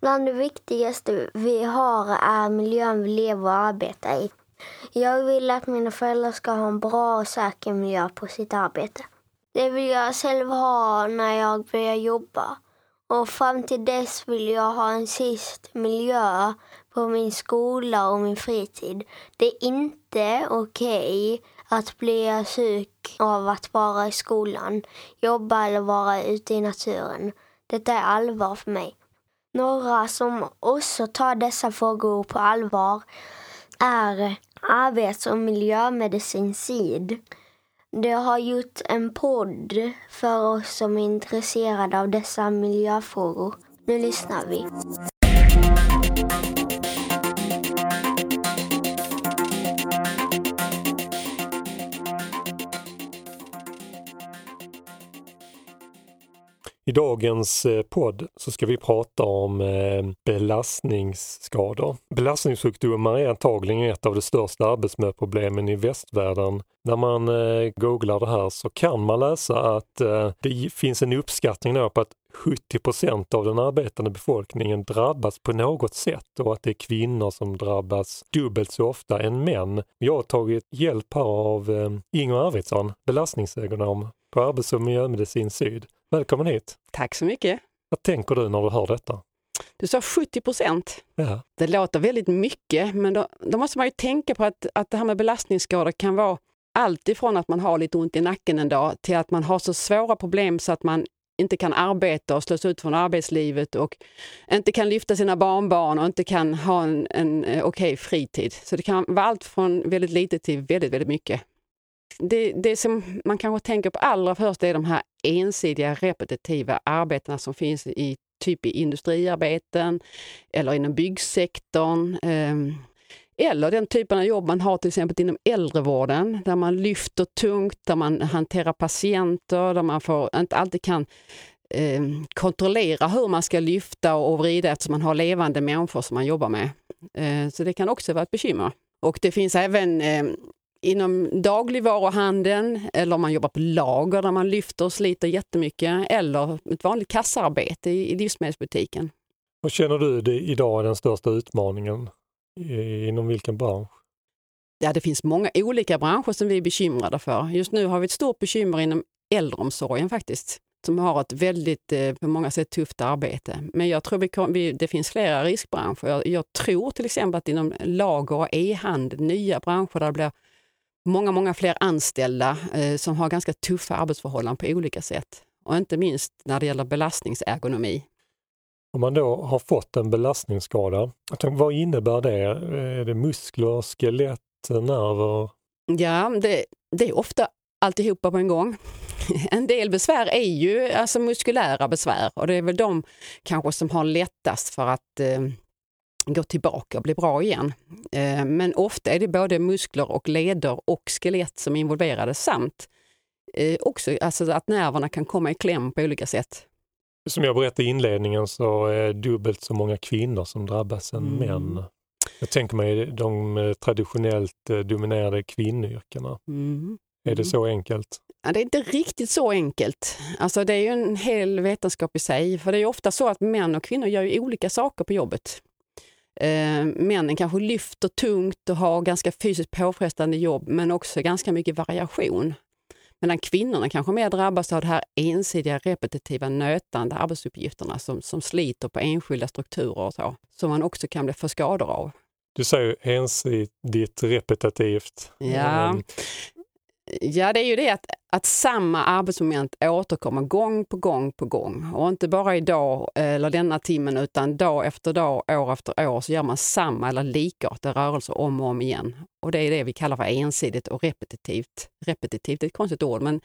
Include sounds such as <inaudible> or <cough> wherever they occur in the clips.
Bland det viktigaste vi har är miljön vi lever och arbetar i. Jag vill att mina föräldrar ska ha en bra och säker miljö på sitt arbete. Det vill jag själv ha när jag börjar jobba. Och fram till dess vill jag ha en sist miljö på min skola och min fritid. Det är inte okej okay att bli sjuk av att vara i skolan, jobba eller vara ute i naturen. Detta är allvar för mig. Några som också tar dessa frågor på allvar är arbets och miljömedicin SID. De har gjort en podd för oss som är intresserade av dessa miljöfrågor. Nu lyssnar vi. I dagens eh, podd så ska vi prata om eh, belastningsskador. Belastningssjukdomar är antagligen ett av de största arbetsmiljöproblemen i västvärlden. När man eh, googlar det här så kan man läsa att det finns en uppskattning på att 70% av den arbetande befolkningen drabbas på något sätt och att det är kvinnor som drabbas dubbelt så ofta än män. Jag har tagit hjälp här av Inger Arvidsson, belastningsekonom på Arbets och miljömedicin Syd. Välkommen hit! Tack så mycket! Vad tänker du när du hör detta? Du sa 70 procent. Ja. Det låter väldigt mycket, men då, då, måste man ju tänka på att, att det här med belastningsskador kan vara allt ifrån att man har lite ont i nacken en dag till att man har så svåra problem så att man inte kan arbeta och slås ut från arbetslivet och inte kan lyfta sina barnbarn och inte kan ha en, en okej okay fritid. Så det kan vara allt från väldigt lite till väldigt, väldigt mycket. Det, det som man kanske tänker på allra först är de här ensidiga repetitiva arbetena som finns i typ i industriarbeten eller inom byggsektorn. Ehm, eller den typen av jobb man har till exempel inom äldrevården där man lyfter tungt, där man hanterar patienter, där man får, inte alltid kan eh, kontrollera hur man ska lyfta och vrida eftersom man har levande människor som man jobbar med. Eh, så det kan också vara ett bekymmer. Och det finns även eh, inom dagligvaruhandeln eller om man jobbar på lager där man lyfter och sliter jättemycket eller ett vanligt kassaarbete i, livsmedelsbutiken. Vad känner du det idag är den största utmaningen inom vilken bransch? Ja, det finns många olika branscher som vi är bekymrade för. Just nu har vi ett stort bekymmer inom äldreomsorgen faktiskt, som har ett väldigt, eh, på många sätt tufft arbete. Men jag tror vi, kom, vi det finns flera riskbranscher. Jag, jag, tror till exempel att inom lager och e-handel, nya branscher där det blir många, många fler anställda eh, som har ganska tuffa arbetsförhållanden på olika sätt. Och inte minst när det gäller belastningsergonomi. Om man då har fått en belastningsskada, vad innebär det? Är det muskler, skelett, nerver? Ja, det, det är ofta alltihopa på en gång. <laughs> En del besvär är ju alltså muskulära besvär och det är väl de kanske som har lättast för att eh, gå tillbaka och bli bra igen. Eh, men ofta är det både muskler och leder och skelett som är involverade samt eh, också alltså att nerverna kan komma i kläm på olika sätt. Som jag berättade i inledningen så är dubbelt så många kvinnor som drabbas än mm. män. Jag tänker mig de eh, traditionellt dominerade kvinnoyrkena. Mm. Är det mm. så enkelt? Ja, det är inte riktigt så enkelt. Alltså, det är ju en hel vetenskap i sig. För det är ofta så att män och kvinnor gör olika saker på jobbet. Eh, männen kanske lyfter tungt och har ganska fysiskt påfrestande jobb men också ganska mycket variation. Medan kvinnorna kanske mer drabbas av de här ensidiga repetitiva nötande arbetsuppgifterna som, som sliter på enskilda strukturer och så, som man också kan bli för skador av. Du säger ensidigt repetitivt. Ja, mm. Ja, det är ju det att, att samma arbetsmoment återkommer gång på gång på gång. Och inte bara idag eh, eller denna timmen utan dag efter dag, år efter år så gör man samma eller likartade rörelser om och om igen. Och det är det vi kallar för ensidigt och repetitivt. Repetitivt är ett konstigt ord men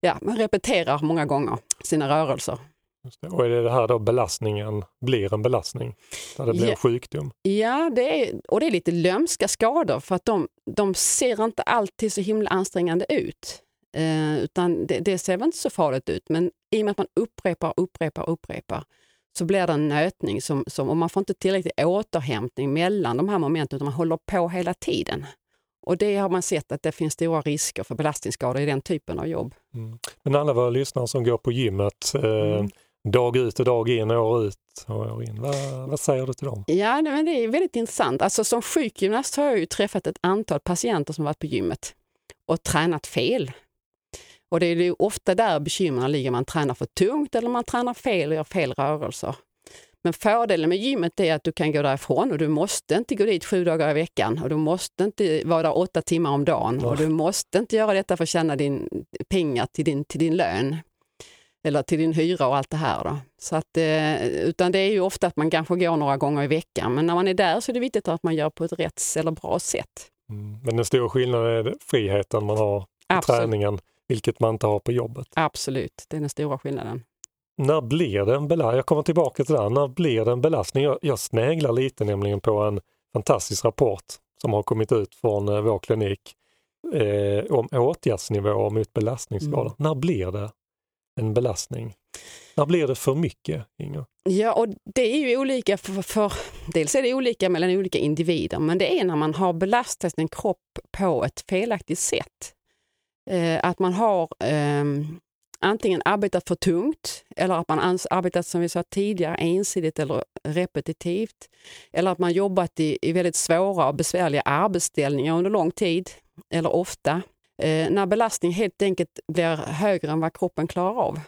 ja, man repeterar många gånger sina rörelser. Och är det det här då belastningen blir en belastning? Där det blir ja, sjukdom? Ja, det är, och det är lite lömska skador för att de, de ser inte alltid så himla ansträngande ut. Eh, utan det, det, ser väl inte så farligt ut, men i och med att man upprepar, upprepar, upprepar så blir det en nötning som, som, och man får inte tillräcklig återhämtning mellan de här momenten utan man håller på hela tiden. Och det har man sett att det finns stora risker för belastningsskador i den typen av jobb. Mm. Men alla våra lyssnare som går på gymmet, eh, mm dag ut och dag in, år ut och år in. Vad, vad säger du till dem? Ja, men det är väldigt intressant. Alltså, som sjukgymnast har jag ju träffat ett antal patienter som varit på gymmet och tränat fel. Och det är ju ofta där bekymren ligger. Man tränar för tungt eller man tränar fel och gör fel rörelser. Men fördelen med gymmet är att du kan gå därifrån och du måste inte gå dit sju dagar i veckan och du måste inte vara där åtta timmar om dagen och du måste inte göra detta för att tjäna din pengar till din, till din lön eller till din hyra och allt det här. Då. Så att, eh, utan det är ju ofta att man kanske går några gånger i veckan, men när man är där så är det viktigt att man gör på ett rätt eller bra sätt. Mm. Men den stora skillnaden är friheten man har i träningen, vilket man inte har på jobbet. Absolut, det är den stora skillnaden. När blir det en belastning? Jag kommer tillbaka till det här. När blir det en belastning? Jag, jag sneglar lite nämligen på en fantastisk rapport som har kommit ut från eh, vår klinik eh, om åtgärdsnivåer mot belastningsskador. Mm. När blir det en belastning? När blir det för mycket, Inger? Ja, och det är ju olika för, för, dels är det olika mellan olika individer, men det är när man har belastat en kropp på ett felaktigt sätt. Eh, att man har eh, antingen arbetat för tungt eller att man arbetat som vi sa tidigare ensidigt eller repetitivt. Eller att man jobbat i, i väldigt svåra och besvärliga arbetsställningar under lång tid eller ofta. Eh, när belastningen helt enkelt blir högre än vad kroppen klarar av.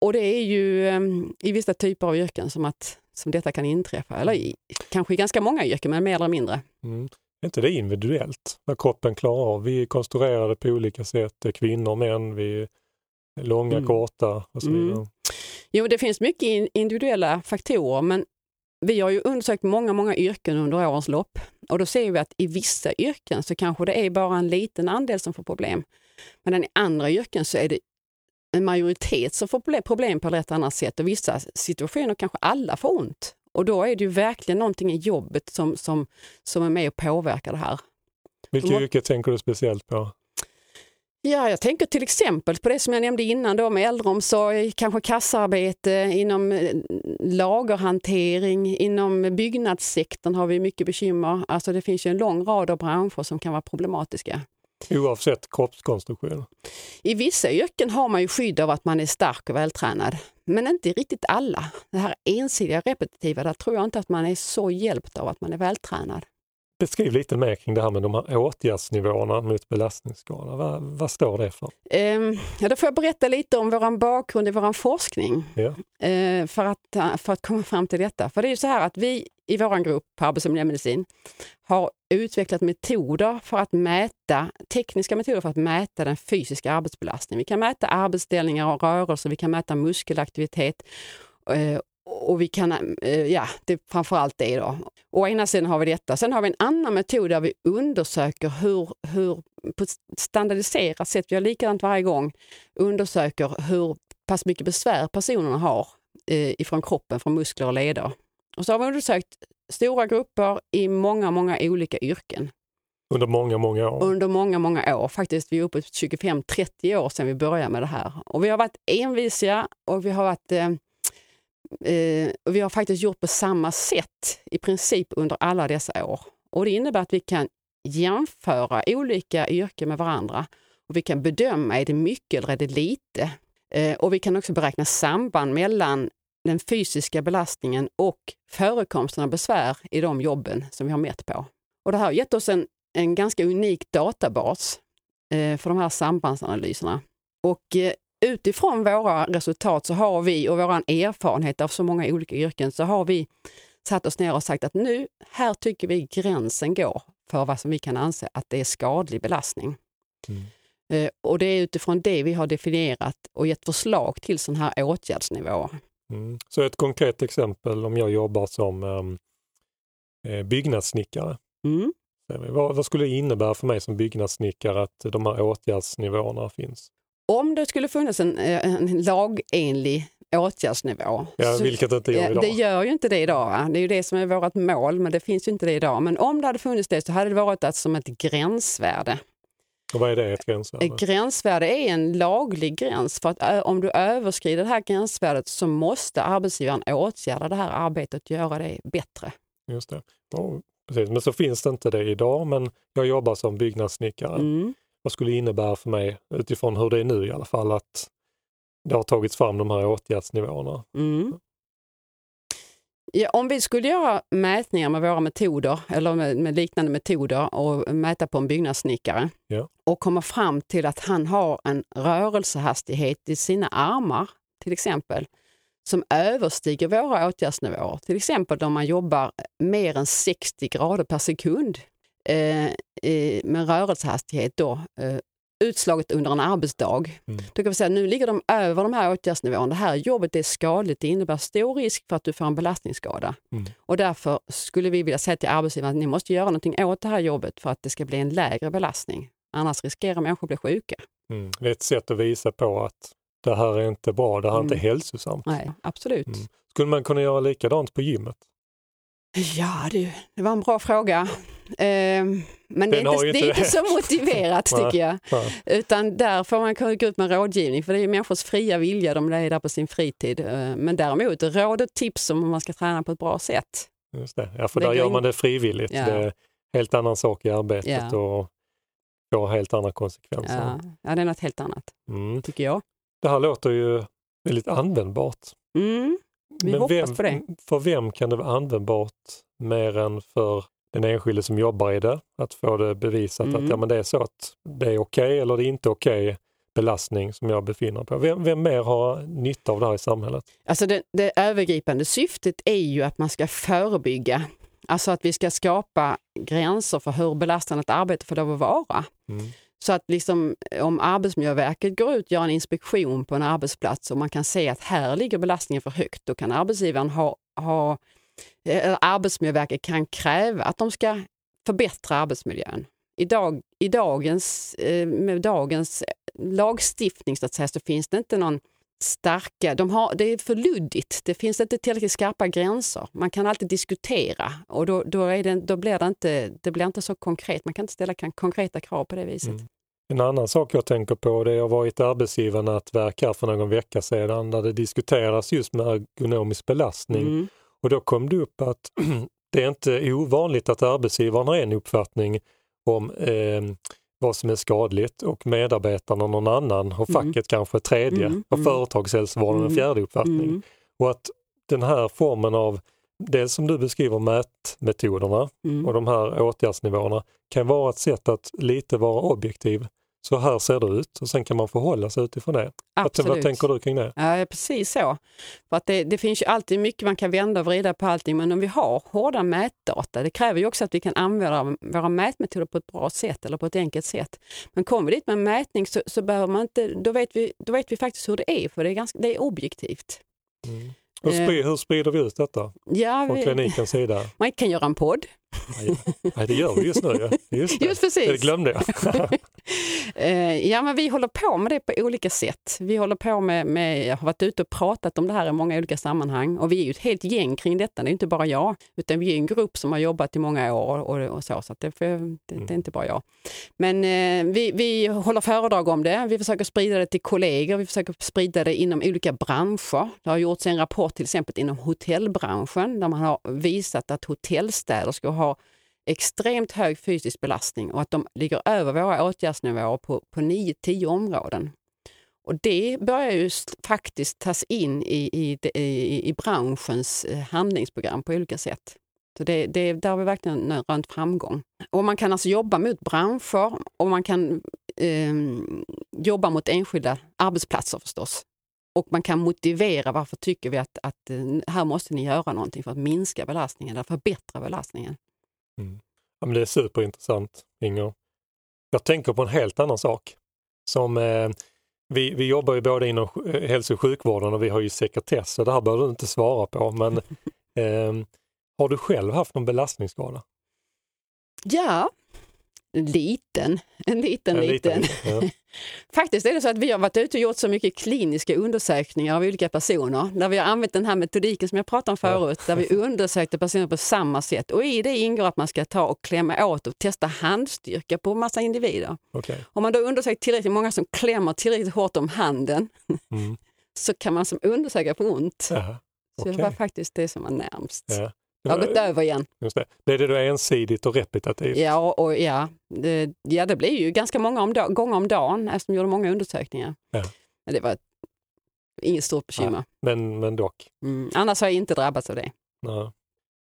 Och det är ju eh, i vissa typer av yrken som, att, som detta kan inträffa, eller i, kanske i ganska många yrken, men mer eller mindre. Mm. Är inte det individuellt vad kroppen klarar av? Vi är konstruerade på olika sätt, kvinnor, män, vi är långa, mm. korta och så vidare. Mm. Jo, det finns mycket individuella faktorer, men vi har ju undersökt många, många yrken under årens lopp och då ser vi att i vissa yrken så kanske det är bara en liten andel som får problem. Men i andra yrken så är det en majoritet som får problem på ett annat sätt och vissa situationer kanske alla får ont. Och då är det ju verkligen någonting i jobbet som, som, som är med och påverkar det här. Vilket yrke tänker du speciellt på? Ja, jag tänker till exempel på det som jag nämnde innan då med äldreomsorg, kanske kassarbete, inom eh, lagerhantering, inom byggnadssektorn har vi mycket bekymmer. Alltså det finns ju en lång rad av branscher som kan vara problematiska. Oavsett kroppskonstruktion? I vissa yrken har man ju skydd av att man är stark och vältränad, men inte riktigt alla. Det här ensidiga repetitiva, där tror jag inte att man är så hjälpt av att man är vältränad. Beskriv lite mer kring det här med de här åtgärdsnivåerna mot belastningsskada. Vad, vad står det för? Um, ja, då får jag berätta lite om vår bakgrund i vår forskning ja. uh, för, att, för att komma fram till detta. För det är ju så här att vi i vår grupp på arbetsmiljömedicin har utvecklat metoder för att mäta, tekniska metoder för att mäta den fysiska arbetsbelastningen. Vi kan mäta arbetsställningar och rörelser, vi kan mäta muskelaktivitet uh, och vi kan, eh, ja, det är framförallt det då. Å ena sidan har vi detta. Sen har vi en annan metod där vi undersöker hur, hur på ett standardiserat sätt, vi gör likadant varje gång, undersöker hur pass mycket besvär personerna har eh, ifrån kroppen, från muskler och leder. Och så har vi undersökt stora grupper i många, många olika yrken. Under många, många år? Under många, många år. Faktiskt, vi är uppe på 25-30 år sedan vi började med det här. Och vi har varit envisiga och vi har varit eh, Eh, och vi har faktiskt gjort på samma sätt i princip under alla dessa år. Och Det innebär att vi kan jämföra olika yrken med varandra och vi kan bedöma, är det mycket eller är det lite? Eh, och vi kan också beräkna samband mellan den fysiska belastningen och förekomsten av besvär i de jobben som vi har mätt på. Och det här har gett oss en, en ganska unik databas eh, för de här sambandsanalyserna. Och eh, utifrån våra resultat så har vi och vår erfarenhet av så många olika yrken så har vi satt oss ner och sagt att nu, här tycker vi gränsen går för vad som vi kan anse att det är skadlig belastning. Mm. Eh, och det är utifrån det vi har definierat och gett förslag till sådana här åtgärdsnivåer. Mm. Så ett konkret exempel om jag jobbar som ehm, eh, byggnadssnickare. Mm. Vad, vad, skulle det innebära för mig som byggnadssnickare att de här åtgärdsnivåerna finns? Om det skulle funnits en, eh, en lagenlig åtgärdsnivå. Ja, vilket det inte gör idag. Det gör ju inte det idag. Va? Det är ju det som är vårt mål, men det finns ju inte det idag. Men om det hade funnits det så hade det varit att som ett gränsvärde. Och vad är det, ett gränsvärde? Ett gränsvärde är en laglig gräns. För att om du överskrider det här gränsvärdet så måste arbetsgivaren åtgärda det här arbetet och göra det bättre. Just det. Oh, precis. Men så finns det inte det idag, men jag jobbar som byggnadssnickare. Mm vad skulle innebära för mig utifrån hur det är nu i alla fall att det har tagits fram de här åtgärdsnivåerna. Mm. Ja, om vi skulle göra mätningar med våra metoder eller med, med liknande metoder och mäta på en byggnadssnickare Ja. och komma fram till att han har en rörelsehastighet i sina armar till exempel som överstiger våra åtgärdsnivåer. Till exempel om man jobbar mer än 60 grader per sekund eh, eh, med rörelsehastighet då, eh, utslaget under en arbetsdag. Mm. Då kan vi säga att nu ligger de över de här åtgärdsnivåerna. Det här jobbet är skadligt. Det innebär stor risk för att du får en belastningsskada. Mm. Och därför skulle vi vilja säga till arbetsgivaren att ni måste göra någonting åt det här jobbet för att det ska bli en lägre belastning. Annars riskerar människor att bli sjuka. Mm. Det är ett sätt att visa på att det här är inte bra, det här är inte Mm. hälsosamt. Nej, absolut. Mm. Skulle man kunna göra likadant på gymmet? Ja du, det var en bra fråga. Eh, men det är, inte, det är inte så motiverat <laughs> tycker jag. Ja. Utan där får man gå ut med rådgivning för det är människors fria vilja, de är där på sin fritid. Eh, Men däremot råd och tips om hur man ska träna på ett bra sätt. Just det. Ja, för Det där gör in- man det frivilligt. Ja. Det är helt annan sak i arbetet Ja. och får helt andra konsekvenser. Ja, ja, det är något helt annat, Mm. tycker jag. Det här låter ju väldigt användbart. Mm. Vi hoppas vem, på det. För vem kan det vara användbart mer än för den enskilde som jobbar i det? Att få det bevisat Mm. att ja, men det är så att det är okej eller det är inte okej belastning som jag befinner mig på. Vem, vem mer har nytta av det här i samhället? Alltså det, det övergripande syftet är ju att man ska förebygga. Alltså att vi ska skapa gränser för hur belastande ett arbete får lov att vara. Mm. Så att liksom, om Arbetsmiljöverket går ut och gör en inspektion på en arbetsplats och man kan se att här ligger belastningen för högt, då kan arbetsgivaren ha, ha Arbetsmiljöverket kan kräva att de ska förbättra arbetsmiljön. I, dag, i dagens, eh, med dagens lagstiftning så, att säga, så finns det inte någon starka, de har, det är för luddigt, det finns inte tillräckligt skarpa gränser. Man kan alltid diskutera och då, då, är det, då blir det inte, det blir inte så konkret, man kan inte ställa konkreta krav på det viset. Mm. En annan sak jag tänker på det jag var i ett arbetsgivarnätverk här för någon vecka sedan där det diskuteras just med ergonomisk belastning Mm. Och då kom det upp att <clears throat> det är inte ovanligt att arbetsgivaren har en uppfattning om eh, vad som är skadligt och medarbetarna någon annan och Mm. facket kanske tredje Mm, och mm. företagshälsovården en Mm, fjärde uppfattning. Mm. Och att den här formen av, dels som du beskriver mätmetoderna Mm. och de här åtgärdsnivåerna kan vara ett sätt att lite vara objektiv. Så här ser det ut och sen kan man förhålla sig utifrån det. Absolut. vad tänker du kring det? Ja, precis så. För att det, det finns ju alltid mycket man kan vända och vrida på allting, men om vi har hårda mätdata, det kräver ju också att vi kan använda våra mätmetoder på ett bra sätt eller på ett enkelt sätt. Men kommer vi dit med mätning så, så behöver man inte, då vet, vi, då vet vi faktiskt hur det är, för det är, ganska, det är objektivt. Hur, Eh. hur sprider vi ut detta Ja, från klinikens sida? <laughs> man kan göra en podd. Nej, det gör vi just nu. Just, det. Just precis. Det glömde jag. <laughs> Eh, ja, men vi håller på med det på olika sätt. Vi håller på med, med, jag har varit ute och pratat om det här i många olika sammanhang och vi är ju ett helt gäng kring detta. Det är inte bara jag, utan vi är en grupp som har jobbat i många år och, och så, så det, det, det är inte bara jag. Men eh, vi, vi håller föredrag om det. Vi försöker sprida det till kollegor. Vi försöker sprida det inom olika branscher. Det har gjorts en rapport till exempel inom hotellbranschen där man har visat att hotellstäderskor har extremt hög fysisk belastning och att de ligger över våra åtgärdsnivåer på, på 9-10 områden. Och det börjar ju faktiskt tas in i, i, i, i branschens eh, handlingsprogram på olika sätt. Så det, det, där har vi verkligen rönt framgång. Och man kan alltså jobba mot branscher och man kan eh, jobba mot enskilda arbetsplatser förstås. Och man kan motivera varför tycker vi att, att eh, här måste ni göra någonting för att minska belastningen eller förbättra belastningen. Ja, men det är superintressant, Inger. Jag tänker på en helt annan sak. Som, eh, vi, vi jobbar ju både inom eh, hälso och sjukvården och vi har ju sekretess, så det här behöver du inte svara på. Men <laughs> eh, har du själv haft någon belastningsskada? Ja, liten, en liten, En liten. Ja. <laughs> Faktiskt är det så att vi har varit ute och gjort så mycket kliniska undersökningar av olika personer där vi har använt den här metodiken som jag pratade om förut, där vi <laughs> undersökte personer på samma sätt. Och i det ingår att man ska ta och klämma åt och testa handstyrka på massa individer. Okej. Om man då undersökt tillräckligt många som klämmer tillräckligt hårt om handen Mm. <laughs> så kan man som undersöka på ont. Jaha, Så det var faktiskt det som var närmst. Ja. Jag har gått över igen. Just det. Blev det då ensidigt och repetitivt? Ja, och ja, det, ja, det blir ju ganska många om da- gånger om dagen eftersom vi gjorde många undersökningar. Ja. Det var inget stort bekymmer. Men, men dock. Mm. Annars har jag inte drabbats av det. Nej.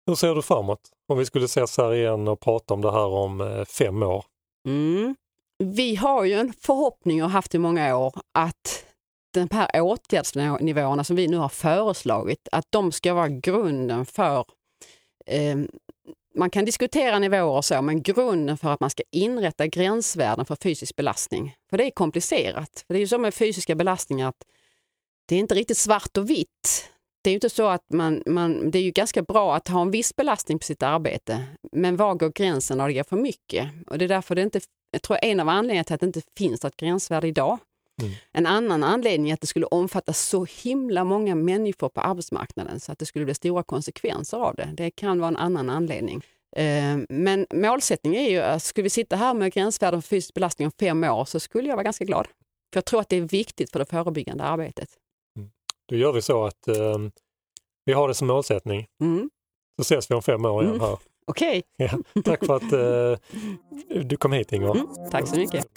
Hur ser du framåt? Om vi skulle ses här igen och prata om det här om eh, fem år. Mm. Vi har ju en förhoppning och haft i många år att de här åtgärdsnivåerna som vi nu har föreslagit, att de ska vara grunden för eh, man kan diskutera nivåer och så, men grunden för att man ska inrätta gränsvärden för fysisk belastning. För det är komplicerat. För det är ju så med fysiska belastningar att det är inte riktigt svart och vitt. Det är ju inte så att man, man, det är ju ganska bra att ha en viss belastning på sitt arbete, men var går gränsen när det går för mycket? Och det är därför det inte, jag tror en av anledningarna till att det inte finns ett gränsvärde idag. Mm. En annan anledning är att det skulle omfatta så himla många människor på arbetsmarknaden så att det skulle bli stora konsekvenser av det. Det kan vara en annan anledning. Eh, men målsättningen är ju att skulle vi sitta här med gränsvärden för fysisk belastning om fem år så skulle jag vara ganska glad. För jag tror att det är viktigt för det förebyggande arbetet. Mm. Då gör vi så att eh, vi har det som målsättning. Mm. Så ses vi om fem år igen mm. här. <laughs> Okej. Okay. Ja, tack för att eh, du kom hit Ingvar. Mm, tack så mycket.